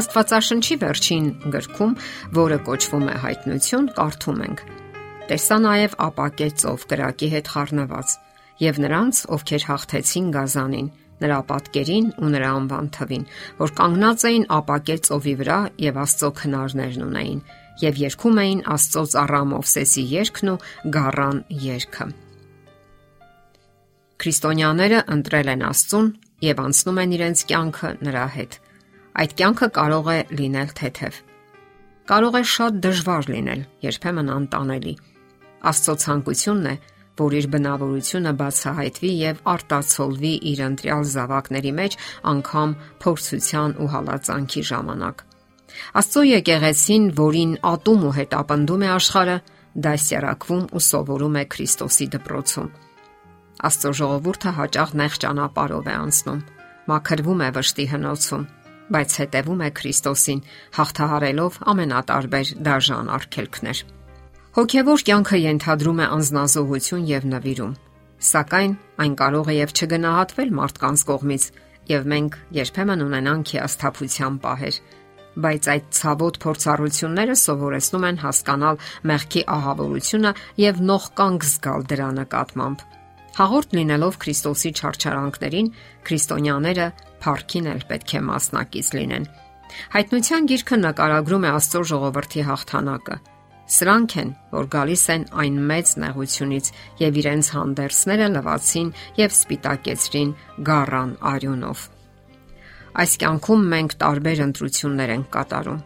Աստվածաշնչի վերջին գրքում, որը կոչվում է Հայտնություն, կարդում ենք. Տեսա նաև ապակե ծով կրակի հետ խառնված եւ նրանց, ովքեր հաղթեցին գազանին, նրա պատկերին ու նրա անվան թվին, որ կանգնած էին ապակե ծովի վրա եւ Աստծո քնարներն ունեին եւ երգում էին Աստծո ծառա Մովսեսի երգն ու գառան երգը։ Քրիստոնյաները ընտրել են Աստծուն եւ անցնում են իրենց կյանքը նրա հետ։ Այդ կյանքը կարող է լինել թեթև։ Կարող է շատ դժվար լինել, երբեմն անտանելի։ Աստծո ցանկությունն է, որ իր բնավորությունը բացահայտվի եւ արտացոլվի իր ընտրյալ զավակների մեջ անգամ փորձության ու հալածանքի ժամանակ։ Աստծո եկեղեցին, որին ատում ու հետապնդում է աշխարը, դասյարակվում ու սովորում է Քրիստոսի դպրոցում։ Աստծո ժողովուրդը հաճախ նեղ ճանապարհով է անցնում, մաքրվում է վշտի հնոցում բայց հետևում է Քրիստոսին, հաղթահարելով ամենատարբեր դաժան արգելքներ։ Հոգևոր կյանքը ենթադրում է անznազողություն եւ նվիրում, սակայն այն կարող է եւ չգնահատվել մարդկանց կողմից, եւ մենք երբեմն ունենանք հիասթափության պահեր բայց այդ ցավոտ փորձառությունները սովորեցնում են հասկանալ մեղքի ահավորությունը եւ նող կանգ զգալ դրա նկատմամբ։ Հաղորդ լինելով Քրիստոսի չարչարանքներին, քրիստոնյաները Փարքին էլ պետք է մասնակից լինեն։ Հայտնության գիրքը նկարագրում է Աստծո ժողովրդի հաղթանակը։ Սրանք են, որ գալիս են այն մեծ նեղությունից եւ իրենց հանդերձները լվացին եւ սպիտակեցրին գառան արյունով։ Այս կյանքում մենք տարբեր ընտրություններ ենք կատարում։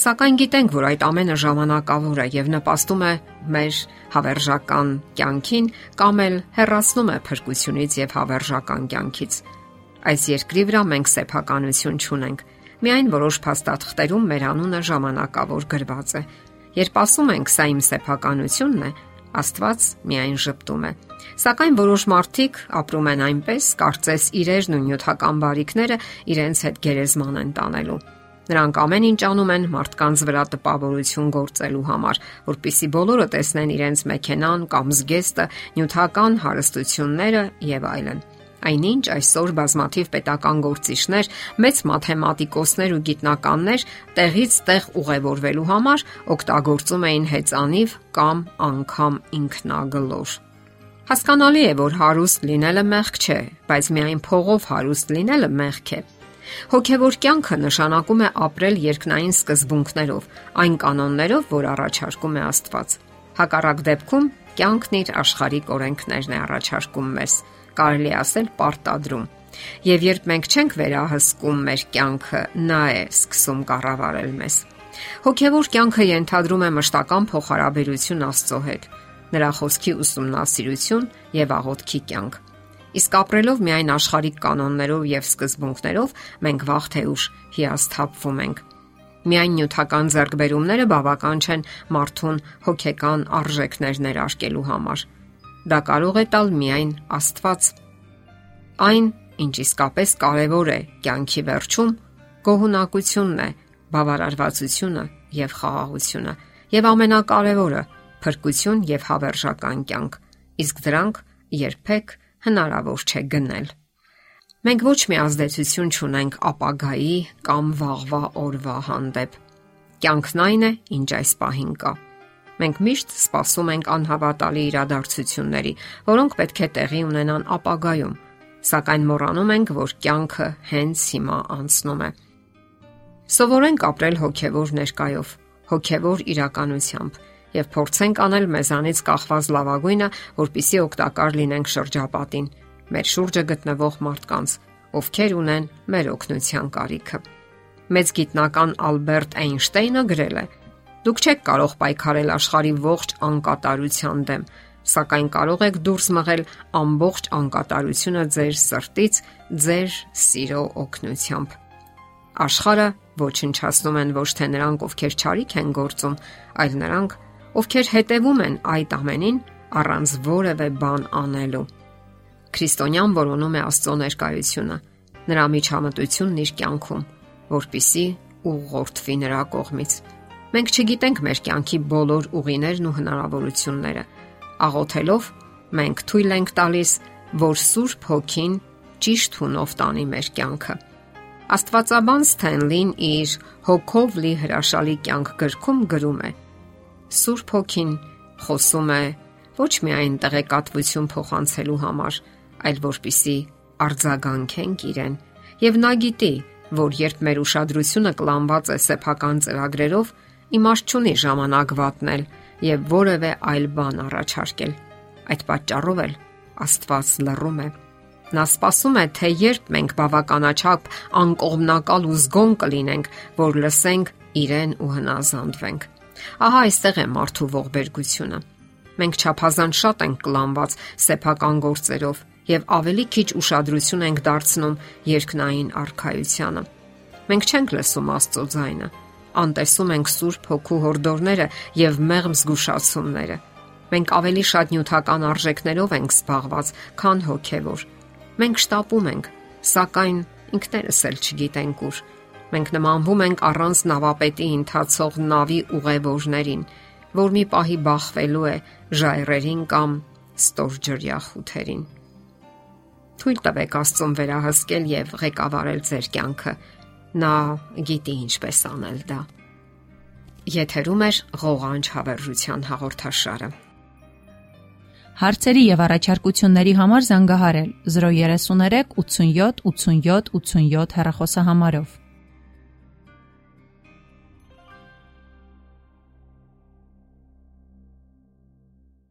Սակայն գիտենք, որ այդ ամենը ժամանակավոր է եւ նպաստում է մեր հավերժական կյանքին կամ էլ հեռացնում է փրկությունից եւ հավերժական կյանքից։ Այս երկրի վրա մենք սեփականություն չունենք։ Միայն որոշ փաստաթղթերում մեր անունը ժամանակավոր գրված է։ Երբ ասում ենք սա իմ սեփականությունն է, Աստված միայն ճպտում է։ Սակայն որոշ մարդիկ ապրում են այնպես, կարծես իրերն ու նյութական բարիքները իրենց հետ գերեզման են տանելու։ Նրանք ամեն ինչ անում են մարդկանց վրա տպավորություն գործելու համար, որpիսի բոլորը տեսնեն իրենց մեքենան կամ զգեստը, նյութական հարստությունները եւ այլն։ Այնինչ այսօր բազմաթիվ պետական գործիչներ, մեծ մաթեմատիկոսներ ու գիտնականներ տեղից տեղ ուղևորվելու համար օգտագործում էին հեծանիվ կամ անգամ ինքնագլոր։ Հասկանալի է, որ հարուստ լինելը մեղք չէ, բայց միայն փողով հարուստ լինելը մեղք է։ Հոգևոր կյանքը նշանակում է ապրել երկնային սկզբունքներով, այն կանոններով, որ առաջարկում է Աստված։ Հակառակ դեպքում կյանքն իր աշխարհիկ օրենքներն է առաջարկում մեզ կարելի ասել պարտադրում։ Եվ երբ մենք չենք վերահսկում մեր կյանքը, նա է սկսում կառավարել մեզ։ Հոգևոր կյանքը ենթադրում է մշտական փոխհարաբերություն Աստծո հետ, նրա խոսքի ուսումնասիրություն եւ աղոթքի կյանք։ Իսկ ապրելով միայն աշխարհիկ կանոններով եւ սկզբունքներով, մենք վաղ թե ուշ հիասթափվում ենք։ Միայն նյութական ձեռքբերումները բավական չեն մարդուն հոգեկան արժեքներ ներարկելու համար Դա կարող է տալ միայն Աստված։ Այն, ինչ իսկապես կարևոր է կյանքի վերջում, գոհունակությունն է, բավարարվածությունը եւ խաղաղությունը, եւ ամենակարևորը՝ փրկություն եւ հավերժական կյանք։ Իսկ դրանք երբեք հնարավոր չէ գնել։ Մենք ոչ մի ազդեցություն չունենք ապագայի կամ վաղվա օրվա հանդեպ։ Կյանքն այն է, ինչ այս պահին կա։ Մենք միշտ սպասում ենք անհավատալի իրադարձությունների, որոնք պետք է տեղի ունենան ապագայում, սակայն մոռանում ենք, որ կյանքը հենց հիմա անցնում է։ Սովորենք ապրել հոգևոր ներկայով, հոգևոր իրականությամբ եւ փորձենք անել մեզանից կախված լավագույնը, որpիսի օգտակար լինենք շրջապատին, մեր շուրջը գտնվող մարդկանց, ովքեր ունեն մեր օգնության կարիքը։ Մեծ գիտնական Ալբերտ Էյնշտեյնը գրել է. Դուք չեք կարող պայքարել աշխարի ողջ անկատարության դեմ, սակայն կարող եք դուրս մղել ամբողջ անկատարությունը ձեր սրտից, ձեր սիրո օգնությամբ։ Աշխարը ոչնչացնում են ոչ թե նրանք, ովքեր ճարիք են գործում, այլ նրանք, ովքեր հետևում են այդ ամենին առանց որևէ բան անելու։ Քրիստոնյան որոնում է Աստծո ներկայությունը, նրա միջամտությունն իր կյանքում, որpիսի ուղղորդվի նրա կողմից Մենք չգիտենք մեր կյանքի բոլոր ուղիներն ու հնարավորությունները։ Աղոթելով մենք թույլ ենք տալիս, որ Սուրբ Հոգին ճիշտ հունով տանի մեր կյանքը։ Աստվածաբան Սթենլին իր հոգով լի հրաշալի կյանք գրքում գրում է. Սուրբ Հոգին խոսում է ոչ միայն տեղեկատվություն փոխանցելու համար, այլ որpիսի արձագանքենք իրեն։ Եվ նա գիտի, որ երբ մեր ուշադրությունը կլանված է սեփական ծրագրերով, իմաստ չունի ժամանակ վատնել եւ որևէ այլ բան առաջարկել։ Այդ պատճառով էլ Աստված լռում է։ Նա սպասում է, թե երբ մենք բավականաչափ անկողմնակալ ու զգոն կլինենք, որ լսենք իրեն ու հնազանդվենք։ Ահա այստեղ է մարդու ողբերգությունը։ Մենք չափազանց շատ ենք կլանված սեփական գործերով եւ ավելի քիչ ուշադրություն ենք դարձնում երկնային արխայությանը։ Մենք չենք լսում Աստծո ձայնը, անտեսում ենք Սուրբ Հոգու հորդորները եւ մեղմ զգուշացումները։ Մենք ավելի շատ նյութական արժեքներով ենք զբաղված, քան հոգեվոր։ Մենք շտապում ենք, սակայն ինքներս էլ չգիտենք ուր։ Մենք նմանվում ենք առանց նավապետի ընթացող նավի ուղևորներին, որ մի պահի բախվելու է ժայռերին կամ ստորջրյա խութերին։ Թույլ տվեք Աստծուն վերահսկել եւ ղեկավարել ձեր կյանքը Նա գիտի ինչպես անել դա։ Եթերում է ղողանջ հավերժության հաղորդաշարը։ Հարցերի եւ առաջարկությունների համար զանգահարել 033 87 87 87 հեռախոսահամարով։